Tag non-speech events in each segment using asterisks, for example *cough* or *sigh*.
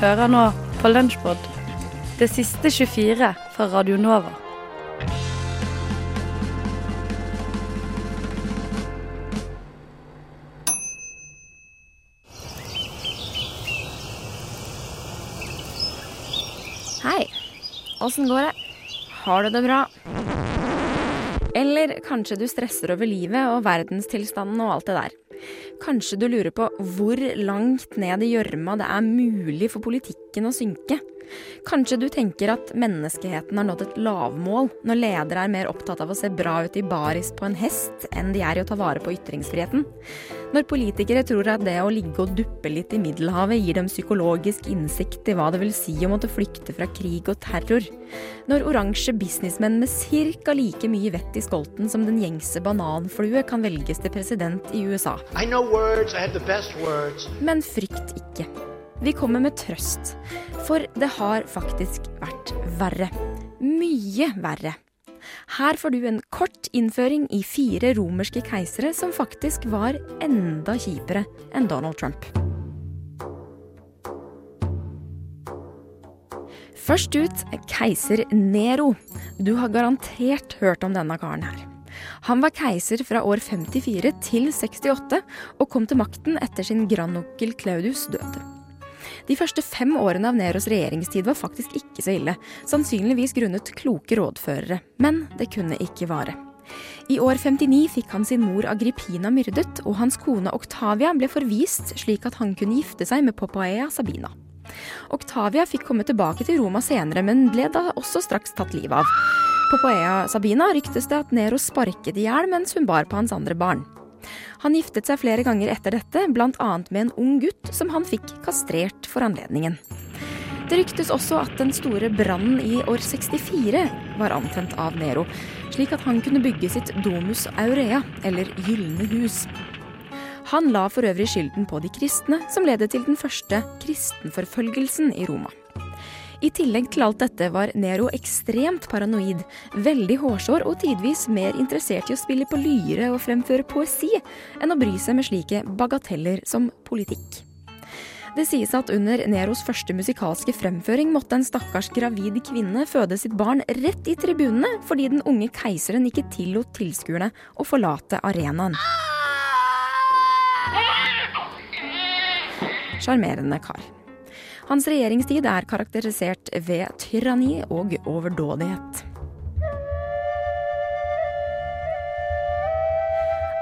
Hører nå på Lunsjpod, det siste 24 fra Radio Nova. Hei. Åssen går det? Har du det bra? Eller kanskje du stresser over livet og verdenstilstanden og alt det der. Kanskje du lurer på hvor langt ned i gjørma det er mulig for politikken å synke. Kanskje du tenker at menneskeheten har nådd et lavmål når ledere er mer opptatt av å se bra ut i baris på en hest enn de er i å ta vare på ytringsfriheten. Når politikere tror at det å ligge og duppe litt i Middelhavet gir dem psykologisk innsikt i hva det vil si å måtte flykte fra krig og terror. Når oransje businessmenn med ca. like mye vett i skolten som den gjengse bananflue kan velges til president i USA. Words, Men frykt ikke. Vi kommer med trøst. For det har faktisk vært verre. Mye verre. Her får du en kort innføring i fire romerske keisere som faktisk var enda kjipere enn Donald Trump. Først ut keiser Nero. Du har garantert hørt om denne karen her. Han var keiser fra år 54 til 68, og kom til makten etter sin grandonkel Claudius døde. De første fem årene av Neros regjeringstid var faktisk ikke så ille, sannsynligvis grunnet kloke rådførere. Men det kunne ikke vare. I år 59 fikk han sin mor Agrippina myrdet, og hans kone Octavia ble forvist slik at han kunne gifte seg med Popaea Sabina. Octavia fikk komme tilbake til Roma senere, men ble da også straks tatt livet av. Poppaea Sabina ryktes det at Nero sparket i hjel mens hun bar på hans andre barn. Han giftet seg flere ganger etter dette, bl.a. med en ung gutt som han fikk kastrert for anledningen. Det ryktes også at den store brannen i år 64 var antent av Nero, slik at han kunne bygge sitt Domus Aurea, eller Gylne hus. Han la for øvrig skylden på de kristne, som ledet til den første kristenforfølgelsen i Roma. I tillegg til alt dette var Nero ekstremt paranoid, veldig hårsår og tidvis mer interessert i å spille på lyre og fremføre poesi enn å bry seg med slike bagateller som politikk. Det sies at under Neros første musikalske fremføring måtte en stakkars gravid kvinne føde sitt barn rett i tribunene fordi den unge keiseren ikke tillot tilskuerne å forlate arenaen. Sjarmerende kar. Hans regjeringstid er karakterisert ved tyranni og overdådighet.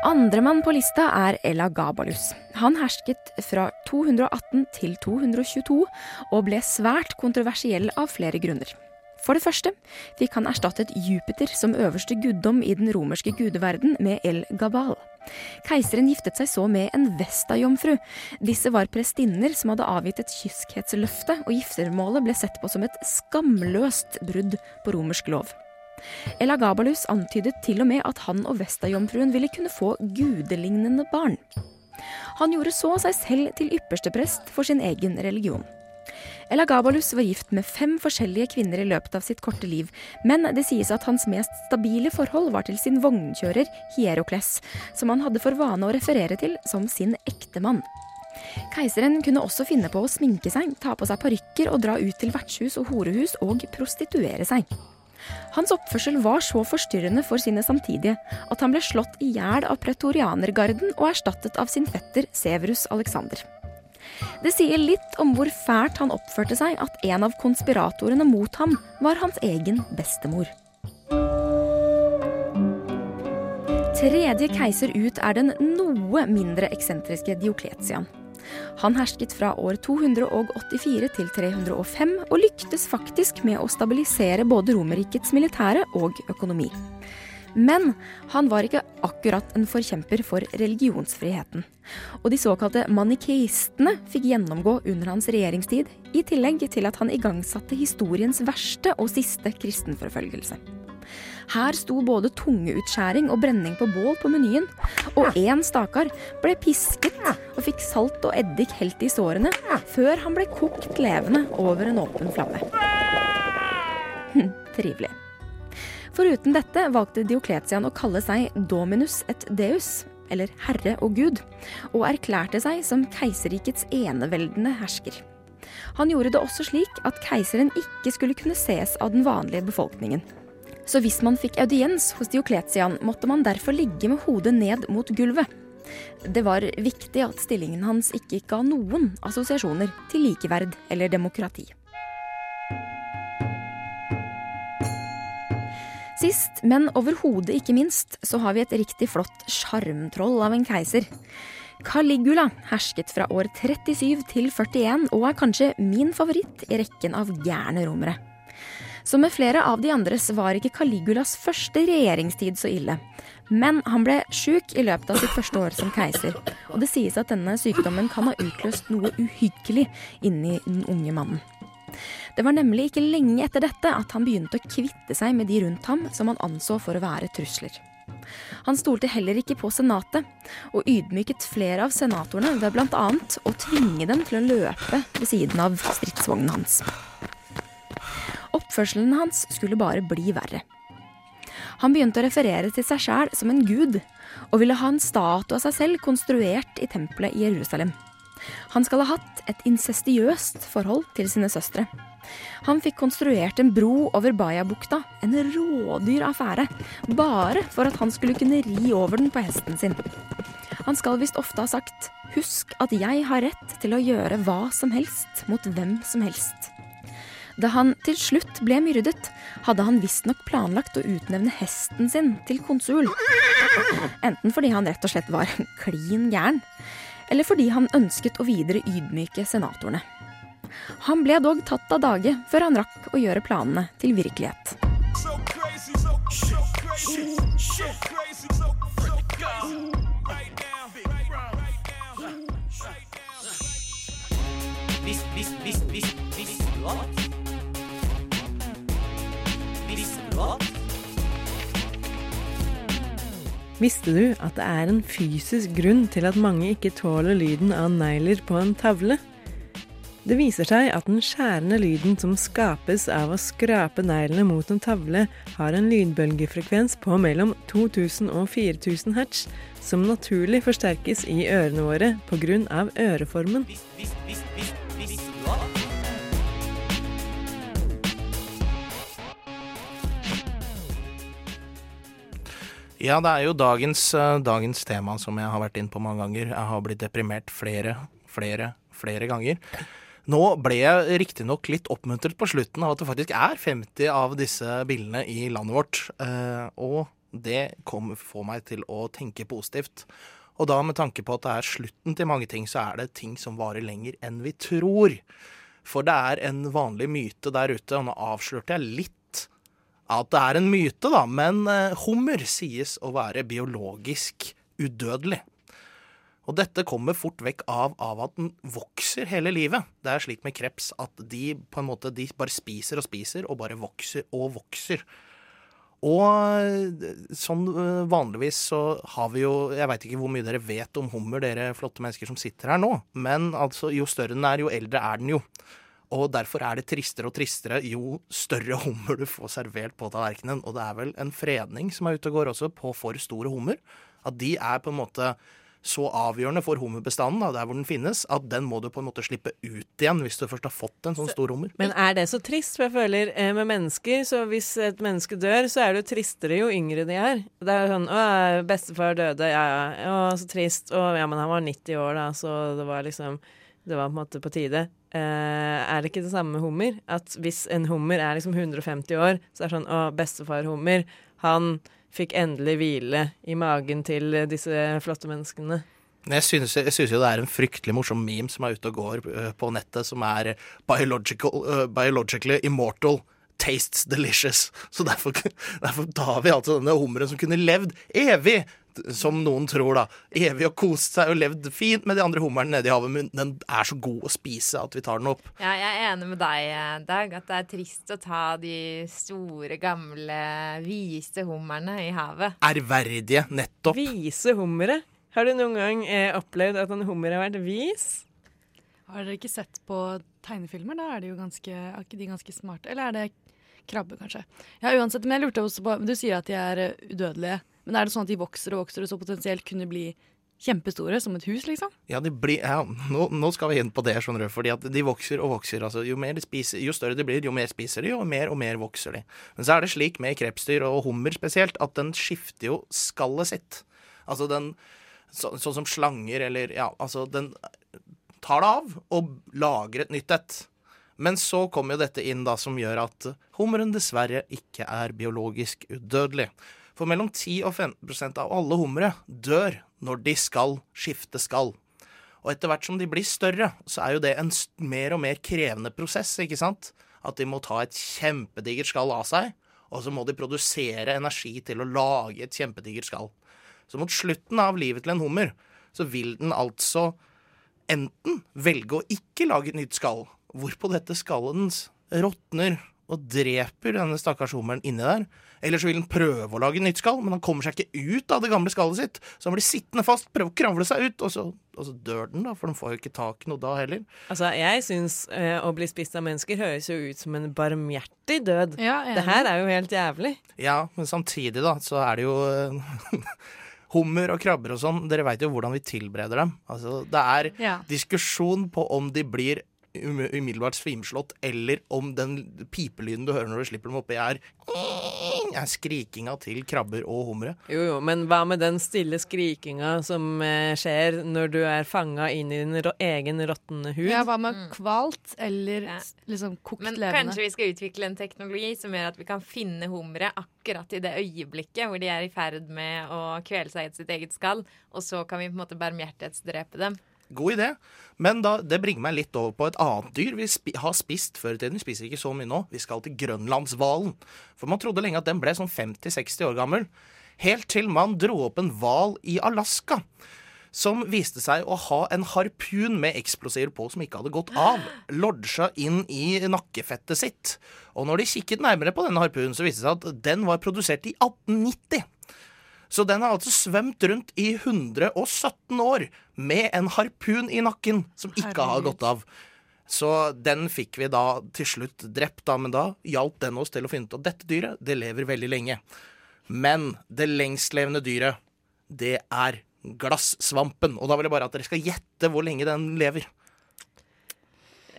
Andremann på lista er Elagabalus. Han hersket fra 218 til 222 og ble svært kontroversiell av flere grunner. For det første fikk han erstattet Jupiter som øverste guddom i den romerske gudeverden med El Gabal. Keiseren giftet seg så med en Vesta-jomfru. Disse var prestinner som hadde avgitt et kyskhetsløfte, og giftermålet ble sett på som et skamløst brudd på romersk lov. Elagabalus antydet til og med at han og Vesta-jomfruen ville kunne få gudelignende barn. Han gjorde så seg selv til ypperste prest for sin egen religion. Elagabalus var gift med fem forskjellige kvinner i løpet av sitt korte liv, men det sies at hans mest stabile forhold var til sin vognkjører Hierokles, som han hadde for vane å referere til som sin ektemann. Keiseren kunne også finne på å sminke seg, ta på seg parykker og dra ut til vertshus og horehus og prostituere seg. Hans oppførsel var så forstyrrende for sine samtidige at han ble slått i hjel av pretorianergarden og erstattet av sin fetter Severus Alexander. Det sier litt om hvor fælt han oppførte seg at en av konspiratorene mot ham var hans egen bestemor. Tredje keiser ut er den noe mindre eksentriske Diokletian. Han hersket fra år 284 til 305 og lyktes faktisk med å stabilisere både Romerrikets militære og økonomi. Men han var ikke akkurat en forkjemper for religionsfriheten. Og de såkalte manikeistene fikk gjennomgå under hans regjeringstid, i tillegg til at han igangsatte historiens verste og siste kristenforfølgelse. Her sto både tungeutskjæring og brenning på bål på menyen, og én stakkar ble pisket og fikk salt og eddik helt i sårene, før han ble kokt levende over en åpen flamme. *laughs* Trivelig. Foruten dette valgte Diokletian å kalle seg Dominus et deus, eller herre og gud, og erklærte seg som keiserrikets eneveldende hersker. Han gjorde det også slik at keiseren ikke skulle kunne ses av den vanlige befolkningen. Så hvis man fikk audiens hos Diokletian, måtte man derfor ligge med hodet ned mot gulvet. Det var viktig at stillingen hans ikke ga noen assosiasjoner til likeverd eller demokrati. Sist, men overhodet ikke minst, så har vi et riktig flott sjarmtroll av en keiser. Caligula hersket fra år 37 til 41 og er kanskje min favoritt i rekken av gærne romere. Som med flere av de andres var ikke Caligulas første regjeringstid så ille. Men han ble sjuk i løpet av sitt første år som keiser, og det sies at denne sykdommen kan ha utløst noe uhyggelig inni den unge mannen. Det var nemlig ikke lenge etter dette at han begynte å kvitte seg med de rundt ham som han anså for å være trusler. Han stolte heller ikke på senatet, og ydmyket flere av senatorene ved bl.a. å tvinge dem til å løpe ved siden av stridsvognen hans. Oppførselen hans skulle bare bli verre. Han begynte å referere til seg sjæl som en gud, og ville ha en statue av seg selv konstruert i tempelet i Jerusalem. Han skal ha hatt et incestiøst forhold til sine søstre. Han fikk konstruert en bro over Bayabukta, en rådyr affære, bare for at han skulle kunne ri over den på hesten sin. Han skal visst ofte ha sagt 'husk at jeg har rett til å gjøre hva som helst mot hvem som helst'. Da han til slutt ble myrdet, hadde han visstnok planlagt å utnevne hesten sin til konsul. Enten fordi han rett og slett var *laughs* klin gæren, eller fordi han ønsket å videre ydmyke senatorene. Han ble dog tatt av dage før han rakk å gjøre planene til virkelighet. Visst, visst, visst, visst, visst du hva? Visste du Visste du at det er en fysisk grunn til at mange ikke tåler lyden av negler på en tavle? Det viser seg at den skjærende lyden som skapes av å skrape neglene mot en tavle, har en lydbølgefrekvens på mellom 2000 og 4000 hertz, som naturlig forsterkes i ørene våre pga. øreformen. Visst, visst, visst, Ja, det er jo dagens, uh, dagens, tema som jeg har vært inn på mange ganger. Jeg har blitt deprimert flere, flere, flere ganger. Nå ble jeg riktignok litt oppmuntret på slutten av at det faktisk er 50 av disse bildene i landet vårt. Uh, og det kom, får meg til å tenke positivt. Og da med tanke på at det er slutten til mange ting, så er det ting som varer lenger enn vi tror. For det er en vanlig myte der ute, og nå avslørte jeg litt at det er en myte, da, men eh, hummer sies å være biologisk udødelig. Og dette kommer fort vekk av, av, at den vokser hele livet. Det er slik med kreps at de på en måte de bare spiser og spiser og bare vokser og vokser. Og eh, sånn eh, vanligvis så har vi jo Jeg veit ikke hvor mye dere vet om hummer, dere flotte mennesker som sitter her nå, men altså jo større den er, jo eldre er den jo. Og derfor er det tristere og tristere jo større hummer du får servert på tallerkenen. Og det er vel en fredning som er ute og går også, på for store hummer. At de er på en måte så avgjørende for hummerbestanden, der hvor den finnes, at den må du på en måte slippe ut igjen hvis du først har fått en sånn stor hummer. Men er det så trist? For jeg føler eh, med mennesker, så hvis et menneske dør, så er det jo tristere jo yngre de er. Det er jo sånn Å, bestefar døde, ja ja, å, så trist. Å, ja, men han var 90 år da, så det var liksom Det var på en måte på tide. Uh, er det ikke det samme med hummer? At hvis en hummer er liksom 150 år, så er det sånn Å, bestefar hummer, han fikk endelig hvile i magen til disse flotte menneskene. Jeg synes, jeg synes, jo det er en fryktelig morsom meme som er ute og går uh, på nettet, som er uh, 'biologically immortal'. Tastes delicious. *laughs* Så derfor, *laughs* derfor tar vi altså denne hummeren som kunne levd evig som noen tror, da, evig og kost seg og levd fint med de andre hummerne nede i havet, men den er så god å spise at vi tar den opp. Ja, jeg er enig med deg, Dag, at det er trist å ta de store, gamle, vise hummerne i havet. Ærverdige, nettopp. Vise hummere? Har du noen gang eh, opplevd at en hummer har vært vis? Har dere ikke sett på tegnefilmer? Da er de jo ganske, er ikke de ganske smarte. Eller er det krabbe, kanskje? Ja, uansett, men jeg lurte også på Du sier at de er udødelige. Men er det sånn at de vokser og vokser og så potensielt kunne bli kjempestore, som et hus, liksom. Ja, de blir, ja nå, nå skal vi inn på det, skjønner du. Fordi at de vokser og vokser. Altså, jo, de spiser, jo større de blir, jo mer spiser de, og mer og mer vokser de. Men så er det slik med krepsdyr, og hummer spesielt, at den skifter jo skallet sitt. Altså den så, Sånn som slanger eller Ja, altså den tar det av og lager et nytt et. Men så kommer jo dette inn da som gjør at hummeren dessverre ikke er biologisk udødelig. For mellom 10 og 15 av alle humre dør når de skal skifte skall. Og etter hvert som de blir større, så er jo det en mer og mer krevende prosess, ikke sant? At de må ta et kjempedigert skall av seg, og så må de produsere energi til å lage et kjempedigert skall. Så mot slutten av livet til en hummer, så vil den altså enten velge å ikke lage et nytt skall, hvorpå dette skallet dens råtner og dreper denne stakkars hummeren inni der. Eller så vil den prøve å lage nytt skall, men han kommer seg ikke ut av det gamle skallet sitt. Så han blir sittende fast, prøve å kravle seg ut, og så, og så dør den, da, for den får jo ikke tak i noe da heller. Altså, jeg syns eh, å bli spist av mennesker høres jo ut som en barmhjertig død. Ja, Det her er jo helt jævlig. Ja, men samtidig, da, så er det jo eh, *laughs* Hummer og krabber og sånn, dere veit jo hvordan vi tilbereder dem. Altså, det er Ja. diskusjon på om de blir umiddelbart svimslått, eller om den pipelyden du hører når du slipper dem oppi, er, er skrikinga til krabber og humre. Jo, jo, men hva med den stille skrikinga som eh, skjer når du er fanga inn i din egen råtne hud? Ja, hva med kvalt eller Ja. liksom kokt Men levende? kanskje vi skal utvikle en teknologi som gjør at vi kan finne humre akkurat i det øyeblikket hvor de er i ferd med å kvele seg i sitt eget skall, og så kan vi på en måte barmhjertighetsdrepe dem. God idé. Men da, det bringer meg litt over på et annet dyr vi spi har spist før i tiden. Vi spiser ikke så mye nå. Vi skal til grønlandshvalen. For man trodde lenge at den ble sånn 50-60 år gammel. Helt til man dro opp en hval i Alaska. Som viste seg å ha en harpun med eksplosiver på som ikke hadde gått av. Lodja inn i nakkefettet sitt. Og når de kikket nærmere på denne harpunen, så viste det seg at den var produsert i 1890. Så den har altså svømt rundt i 117 år med en harpun i nakken som ikke har gått av. Så den fikk vi da til slutt drept, da, men da hjalp den oss til å finne ut at dette dyret, det lever veldig lenge. Men det lengstlevende dyret, det er glassvampen. Og da vil jeg bare at dere skal gjette hvor lenge den lever.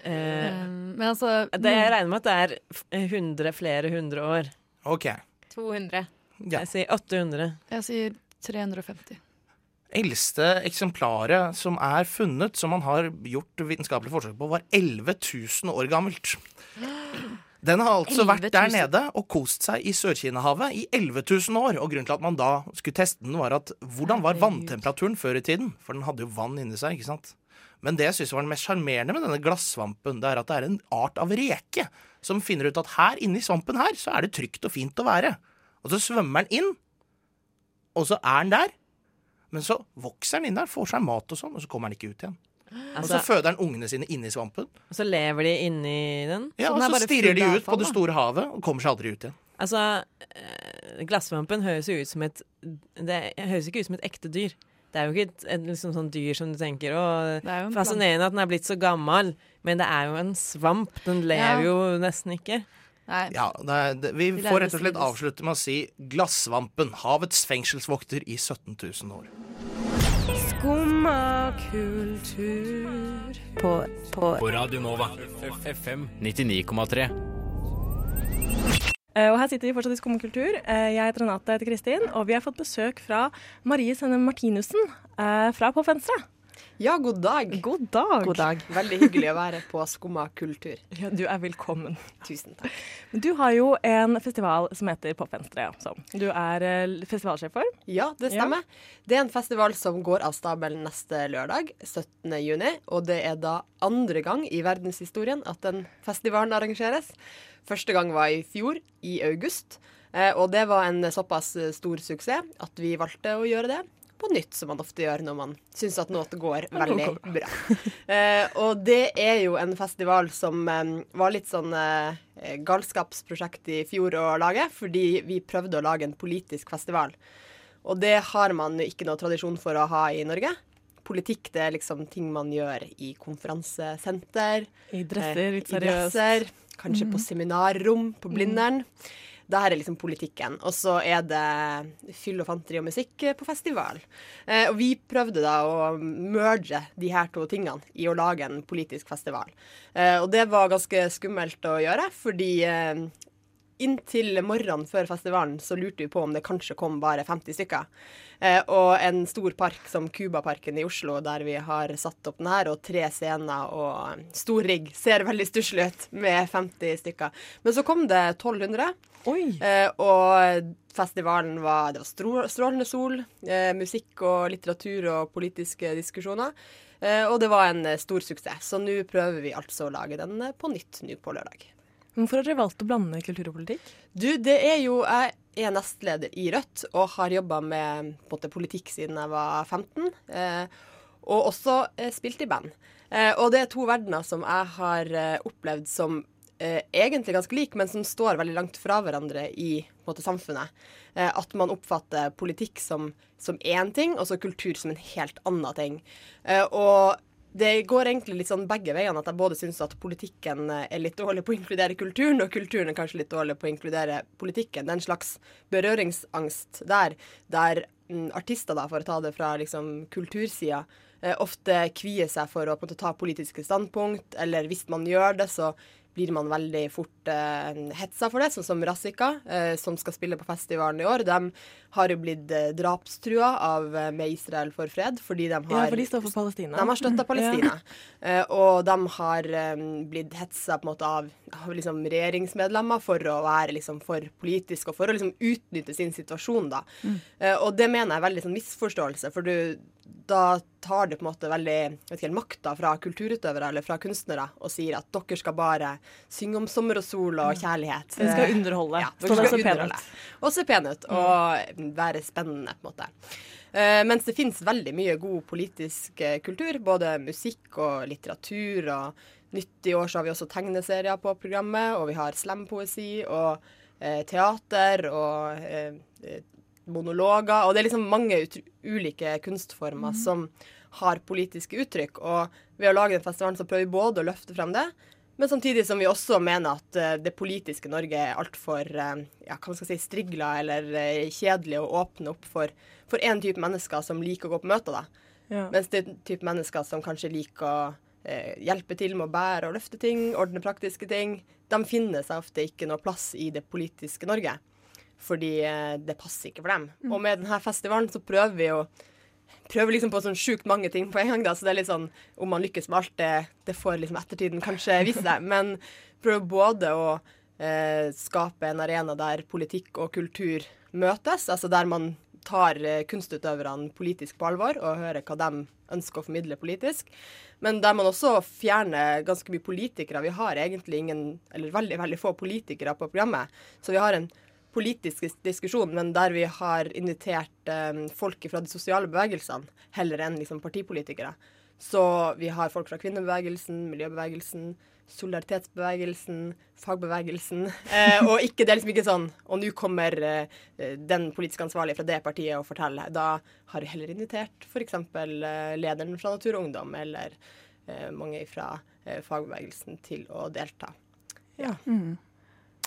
Eh, Um, men altså det, jeg regner med at det er 100, flere hundre år. OK. 200. Ja. Jeg sier 800. Jeg sier 350. Eldste eksemplaret som er funnet, som man har gjort vitenskapelig forsøk på, var 11 000 år gammelt. Den har altså vært der nede og kost seg i Sør-Kina-havet i 11 000 år. Og grunnen til at man da skulle teste den, var at hvordan var vanntemperaturen før i tiden? For den hadde jo vann inni seg, ikke sant? Men det jeg syns var det mest sjarmerende med denne glassvampen, det er at det er en art av reke som finner ut at her inni svampen her, så er det trygt og fint å være. Og så svømmer han inn, og så er han der. Men så vokser han inn der, får seg mat og sånn, og så kommer han ikke ut igjen. og så Altså, føder han ungene sine inni svampen. og så lever de inni den. Ja, Så den og så stirrer de ut på det store havet og kommer seg aldri ut igjen. Altså, eh, glassvampen høres jo ut som et Det høres ikke ut som et ekte dyr. Det er jo ikke et, et liksom sånn dyr som du tenker Å, er fascinerende at den er blitt så gammel, men det er jo en svamp. Den lever Ja. jo nesten ikke. Nei, Ja, det det, Vi får rett og slett avslutte med å si glassvampen, havets fengselsvokter i 17 000 år. Skumma kultur. På, på På Radio Nova. FM 99,3. Eh, Og her sitter vi fortsatt i Skumkultur. Eh, Jeg heter Renate, jeg heter Kristin, og vi har fått besøk fra Marie Senne Martinussen eh, fra På Venstre. Ja, god dag. God dag. God dag. Veldig hyggelig å være på Skumma kultur. *laughs* Ja, du er velkommen. Tusen takk. Du har jo en festival som heter På Venstre, som du er eh, festivalsjef for. Ja, det stemmer. Det er en festival som går av stabelen neste lørdag, 17. juni. Og det er da andre gang i verdenshistorien at den festivalen arrangeres. Første gang var i fjor, i august. Eh, og det var en såpass eh, stor suksess at vi valgte å gjøre det på nytt, som man ofte gjør når man syns at noe går veldig bra. Eh, og det er jo en festival som eh, var litt sånn eh, galskapsprosjekt i fjor å lage, fordi vi prøvde å lage en politisk festival. Og det har man jo ikke noe tradisjon for å ha i Norge. Politikk det er liksom ting man gjør i konferansesenter. I dresser, eh, litt i seriøst. dresser, kanskje på seminarrom på Blindern. Det her er liksom politikken. Og så er det fyll og fanteri og musikk på festival. Eh, og vi prøvde da å merge de her to tingene i å lage en politisk festival. Eh, og det var ganske skummelt å gjøre, fordi eh, inntil morgenen før festivalen så lurte vi på om det kanskje kom bare 50 stykker. Eh, og en stor park som Cubaparken i Oslo, der vi har satt opp den her, og tre scener og stor rigg, ser veldig stusslig ut med 50 stykker. Men så kom det 1200, eh, og festivalen var Det var strålende sol, eh, musikk og litteratur og politiske diskusjoner. Eh, og det var en stor suksess. Så nå prøver vi altså å lage den på nytt nå på lørdag. Hvorfor har dere valgt å blande kultur og politikk? Du, det er jo Jeg er nestleder i Rødt og har jobba med måte, politikk siden jeg var 15. Eh, og også eh, spilt i band. Eh, og det er to verdener som jeg har eh, opplevd som eh, egentlig ganske like, men som står veldig langt fra hverandre i måte, samfunnet. Eh, at man oppfatter politikk som, som én ting, og så kultur som en helt annen ting. Og det går egentlig litt sånn begge veiene. At jeg både syns at politikken er litt dårlig på å inkludere kulturen, og kulturen er kanskje litt dårlig på å inkludere politikken. Det er en slags berøringsangst der, der mm, artister, da, for å ta det fra liksom kultursida, eh, ofte kvier seg for å måte, ta politiske standpunkt, eller hvis man gjør det, så blir man veldig fort eh, hetsa for det, sånn som Razika, eh, som skal spille på festivalen i år. De har jo blitt eh, drapstrua av eh, Med Israel for fred, fordi de har Ja, for de står for Palestina. de har støtta *laughs* Palestina. Eh, og de har eh, blitt hetsa på en måte av, av liksom regjeringsmedlemmer for å være liksom for politisk og for å liksom utnytte sin situasjon. da. Eh, og det mener jeg er veldig sånn misforståelse, for du, da tar det på en måte veldig vet ikke, makta fra kulturutøvere eller fra kunstnere og sier at dere skal bare synge om sommer og sol og kjærlighet. Dere skal underholde. Ja, Dere skal underholde. Og se pen ut og være spennende, på en måte. Uh, mens det finnes veldig mye god politisk uh, kultur, både musikk og litteratur. og Nytt i år så har vi også tegneserier på programmet, og vi har slampoesi og uh, teater og monologer. Og det er liksom mange ulike kunstformer som har politiske uttrykk. Og ved å lage den festivalen så prøver vi både å løfte frem det, men samtidig som vi også mener at eh, det politiske Norge er altfor uh, ja, si, strigla eller eh, kjedelig å åpne opp for for én type mennesker som liker å gå på møter. da. Ja. Mens det er type mennesker som kanskje liker å eh, hjelpe til med å bære og løfte ting, ordne praktiske ting, de finner seg ofte ikke noe plass i det politiske Norge. Fordi eh, det passer ikke for dem. Og med denne festivalen så prøver vi å prøver liksom på sånn sjukt mange ting på en gang. da, Så det er litt sånn om man lykkes med alt, det, det får liksom ettertiden kanskje vise seg. Men prøver både å eh, skape en arena der politikk og kultur møtes, altså der man tar eh, kunstutøverne politisk på alvor og hører hva de ønsker å formidle politisk. Men der man også fjerner ganske mye politikere. Vi har egentlig ingen, eller veldig, veldig få politikere på programmet. Så vi har en politisk dis- diskusjon, men der vi har invitert eh, folk fra de sosiale bevegelsene heller enn liksom, partipolitikere. Så vi har folk fra kvinnebevegelsen, miljøbevegelsen, solidaritetsbevegelsen, fagbevegelsen. *laughs* Eh, og ikke, det er liksom ikke sånn Og nå kommer eh, den politisk ansvarlige fra det partiet og forteller. Da har vi heller invitert f.eks. Eh, lederen fra Natur og Ungdom eller eh, mange fra eh, fagbevegelsen til å delta. Ja.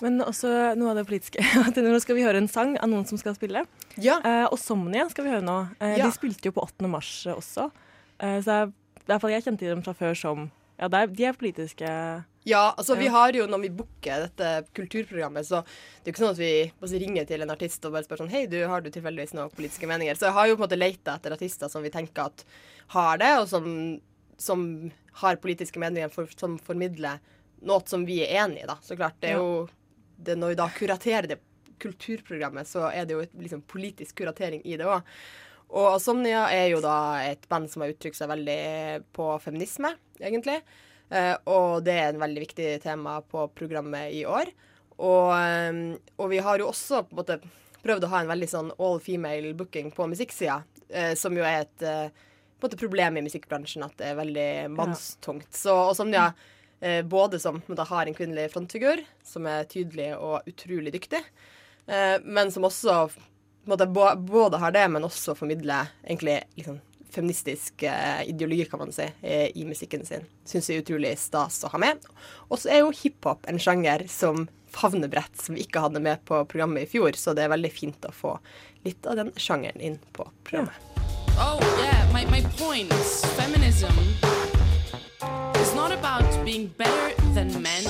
Men også noe av det politiske. *laughs* at Nå skal vi høre en sang av noen som skal spille. Ja. Eh, og Somnia skal vi høre nå. Eh, Ja. De spilte jo på 8. mars eh, også. Eh, så jeg, i hvert fall jeg kjente dem fra før som Ja, er, de er politiske. Ja, altså vi har jo, når vi booker dette kulturprogrammet, så det er jo ikke sånn at vi ringer til en artist og bare spør sånn Hei, du, har du tilfeldigvis noen politiske meninger? Så jeg har jo på en måte leita etter artister som vi tenker at har det, og som, som har politiske meninger for, som formidler noe som vi er enig i, da. Så klart, det er jo det Når vi da kuraterer det kulturprogrammet, så er det jo et, liksom politisk kuratering i det òg. Og Somnia er jo da et band som har uttrykt seg veldig på feminisme, egentlig. Eh, og det er en veldig viktig tema på programmet i år. Og, eh, og vi har jo også på en måte prøvd å ha en veldig sånn all female booking på musikksida, eh, som jo er et eh, på en måte problem i musikkbransjen, at det er veldig mannstungt. Så, og Somnia både som da, har en kvinnelig frontfigur, som er tydelig og utrolig dyktig, eh, men som også måte, både har det, men også formidler egentlig liksom, feministisk eh, ideologi, kan man si, eh, i musikken sin. Syns jeg er utrolig stas å ha med. Og så er jo hiphop en sjanger som favnebrett som vi ikke hadde med på programmet i fjor, så det er veldig fint å få litt av den sjangeren inn på programmet. Oh, yeah, my, my is not about being better than men.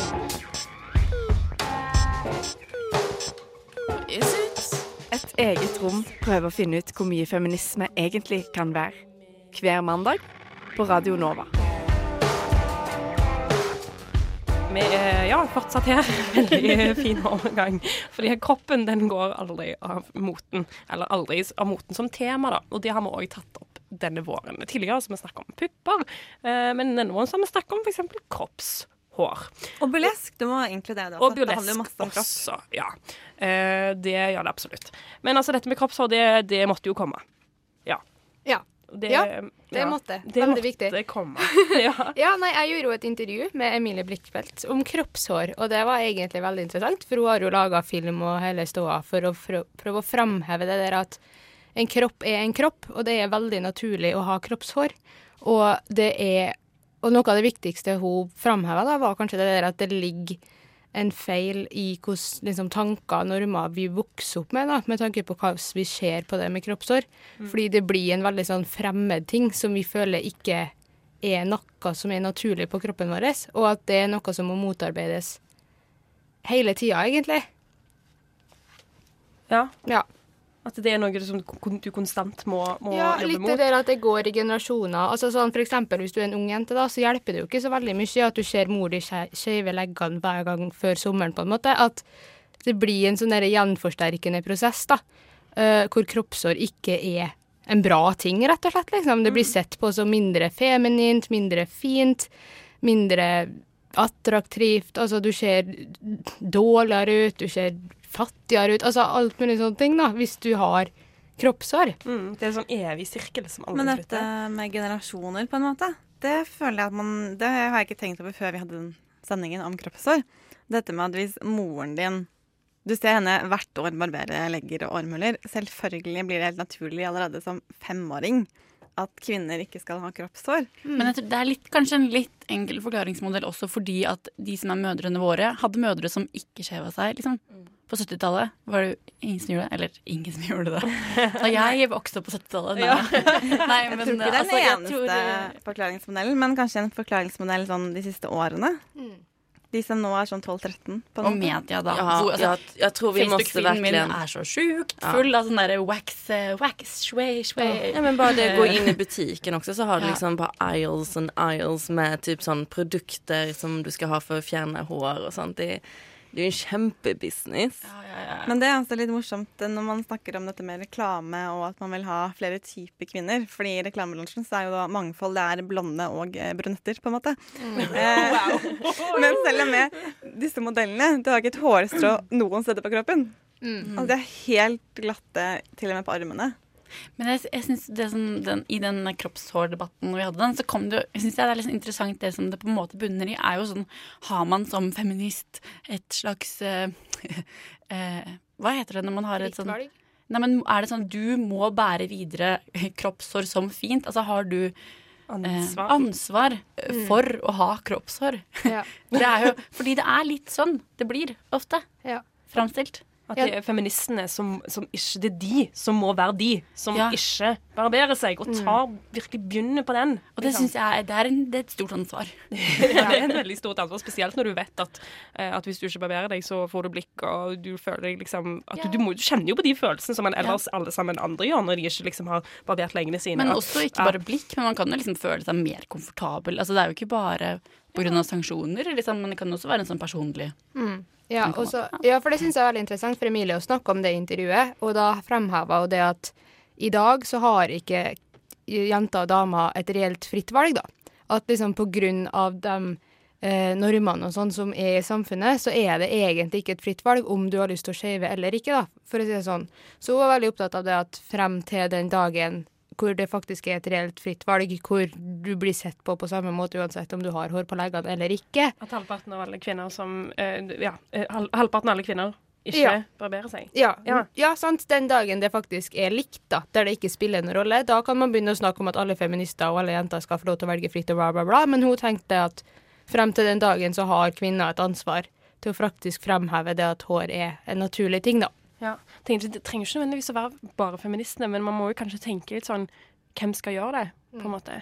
Is it? Et eget rom prøver å finne ut hvor mye feminisme egentlig kan være. Hver mandag på Radio Nova. Vi er ja, fortsatt her. *laughs* Veldig fin overgang. Fordi kroppen den går aldri av moten. Eller aldri av moten som tema, da. Og det har vi òg tatt opp denne våren. Tidligere har vi snakket om pupper, eh, men denne våren har vi snakket om f.eks. kroppshår. Og burlesk. Du må inkludere det Og burlesk masse om kropp. også, ja. Eh, det gjør det absolutt. Men altså, dette med kroppshår, det, det måtte jo komme. Ja. Ja. Det, Ja, det ja, måtte. Det Veldig måtte viktig. komme. *laughs* Ja. Ja, nei, jeg gjorde jo et intervju med Emilie Blikkfeldt om kroppshår, og det var egentlig veldig interessant, for hun har jo laga film og hele ståa for å prøve å framheve det der at en kropp er en kropp, og det er veldig naturlig å ha kroppshår. Og det er Og noe av det viktigste hun framheva, var kanskje det der at det ligger en feil i hvordan liksom, tanker og normer vi vokser opp med, da, med tanke på hva vi ser på det med kroppshår. Mm. Fordi det blir en veldig sånn fremmed ting som vi føler ikke er noe som er naturlig på kroppen vår, og at det er noe som må motarbeides hele tida, egentlig. Ja. Ja. At det er noe som du konstant må, må Ja, jobbe litt det der at det går i generasjoner. Altså sånn for eksempel hvis du er en ung jente, da, så hjelper det jo ikke så veldig mye at du ser mor di skeive leggene hver gang før sommeren, på en måte. At det blir en sånn gjenforsterkende prosess, da. Uh, hvor kroppsår ikke er en bra ting, rett og slett. Liksom. Det blir sett på som mindre feminint, mindre fint, mindre attraktivt. Altså, du ser dårligere ut, du ser fattigere ut. Altså alt mulig sånne ting, da, hvis du har kroppssår. Mm, det er en sånn evig sirkel som aldri Men dette med generasjoner, på en måte, det føler jeg at man Det har jeg ikke tenkt over før vi hadde den sendingen om kroppssår. Dette med at hvis moren din Du ser henne hvert år barbere legger og armhuler. Selvfølgelig blir det helt naturlig allerede som femåring at kvinner ikke skal ha kroppshår. Men jeg tror det er litt, kanskje en litt enkel forklaringsmodell også fordi at de som er mødrene våre, hadde mødre som ikke skjeva seg. liksom. På 70-tallet var det jo ingen som gjorde det. Eller ingen som *laughs* gjorde det. *laughs* Da jeg vokste opp på 70-tallet. Nei. Ja. *laughs* nei, jeg tror ikke det er altså, den jeg eneste tror- forklaringsmodellen, men kanskje en forklaringsmodell sånn de siste årene. De som nå er sånn 12-13. på en Og media, da. Ja, Hvor- altså, ja, jeg tror vi måtte virkelig min er så sjukt Ja. full av sånn derre wax, eh, wax, sway, sway. Ja, men bare det å gå inn i butikken også, så har du liksom bare aisles and aisles med typ sånn produkter som du skal ha for å fjerne hår og sånt. Det, det er jo en kjempebusiness. Men det er også litt morsomt når man snakker om dette med reklame og at man vil ha flere typer kvinner. Fordi i reklamebransjen så er jo da mangfold det er blonde og eh, brunetter, på en måte. *laughs* Eh, *laughs* Men selv om med disse modellene Du har ikke et hårstrå noen steder på kroppen. Mm. Altså, de er helt glatte til og med på armene. Men jeg, jeg synes det som den, i den kroppshårdebatten vi hadde den, så kom det Jeg synes det er litt interessant det som det på en måte bunner i, er jo sånn Har man som feminist et slags eh, *laughs* eh, Hva heter det når man har et sånn? Nei, men er det sånn du må bære videre kroppshår som fint? Altså har du Ansvar. Eh, ansvar for Mm. for å ha kroppshår. *laughs* det er jo fordi det er litt sånn det blir ofte framstilt. At det er feministene som, som ikke Det er de som må være de som Ja. ikke barberer seg, og tar virkelig begynner på den. Og det liksom. syns jeg det er, en, det er et stort ansvar. *laughs* ja, det er en veldig stort ansvar, spesielt når du vet at, eh, at hvis du ikke barberer deg, så får du blikk, og du føler deg liksom at du, du, må, du kjenner jo på de følelsene som man ellers alle sammen andre gjør når de ikke liksom har barbert leggene sine. Men også ikke bare blikk, men man kan jo liksom føle seg mer komfortabel. Altså Det er jo ikke bare pga. sanksjoner, liksom, men det kan også være en sånn personlig Mm. Ja, Den kan og så- ja, for det syns jeg er veldig interessant for Emilie å snakke om det intervjuet. Og da fremheva hun det at i dag så har ikke jenter og damer et reelt fritt valg, da. At liksom på grunn av de eh, normene og sånn som er i samfunnet, så er det egentlig ikke et fritt valg om du har lyst til å shave eller ikke, da, for å si det sånn. Så hun var veldig opptatt av det at frem til den dagen hvor det faktisk er et reelt fritt valg, hvor du blir sett på på samme måte uansett om du har hår på leggene eller ikke. At halvparten av alle kvinner som eh, Ja, eh, halvparten av alle kvinner ikke Ja. barberer seg. Ja, Ja. ja. sant. Den dagen det faktisk er likt, da, der det ikke spiller en rolle, da kan man begynne å snakke om at alle feminister og alle jenter skal få lov til å velge fritt og bla, bla, bla. Men hun tenkte at frem til den dagen så har kvinner et ansvar til å faktisk fremheve det at hår er en naturlig ting, da. Ja. Tenker, det trenger ikke nødvendigvis å være bare feministene, men man må jo kanskje tenke litt sånn Hvem skal gjøre det, på en måte?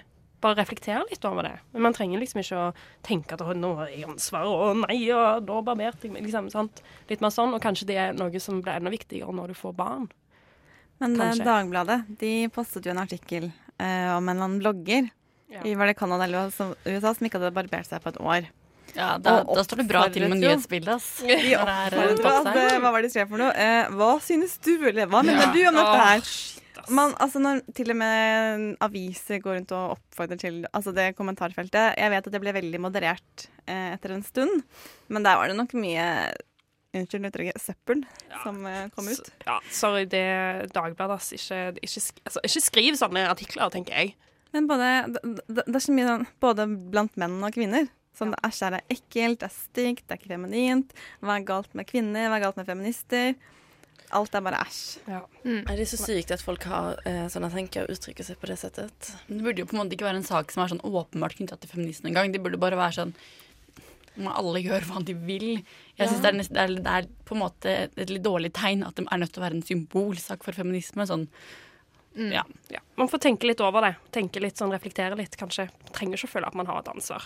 Bare reflektere litt over det. Men man trenger liksom ikke å tenke at «Å, nå har jeg ansvar, og nei, og da barberte jeg meg, liksom. sant? Litt mer sånn. Og kanskje det er noe som blir enda viktigere når du får barn. Men eh, Kanskje. Dagbladet de postet jo en artikkel eh, om en eller annen blogger i var det Canada eller USA som ikke hadde barbert seg på et år. Ja, da- da står det bra til med nyhetsbildet, ass. *laughs* Er, eh, der. at, eh, Hva var det de skrev for noe? Eh, hva synes du, eller hva mener Ja. du om dette her? Man, altså når til og med aviser går rundt og oppfordrer til altså det kommentarfeltet Jeg vet at det ble veldig moderert eh, etter en stund, men der var det nok mye Unnskyld uttrykket søppel som eh, kom ut. Ja, sorry, det er Dagbladet, ass. Ikke, ikke, sk- altså, ikke skriv sånne artikler, tenker jeg. Men både, det, det det er så mye sånn, både blant menn og kvinner. Sånn æsj, er det ekkelt, det er stygt, det er ikke feminint. Hva er galt med kvinner, hva er galt med feminister? Alt er bare æsj. Er det så sykt at folk har eh, sånne tenker og uttrykker seg på det settet? Det burde jo på en måte ikke være en sak som er sånn åpenbart knytta til feminisme engang. Det burde bare være sånn må alle gjøre hva de vil. Jeg synes det, er, det, er, det er på en måte et litt dårlig tegn at det er nødt til å være en symbolsak for feminisme. Sånn, ja. Ja, Man får tenke litt over det. Tenke litt sånn, Reflektere litt, kanskje. Trenger ikke å føle at man har et ansvar,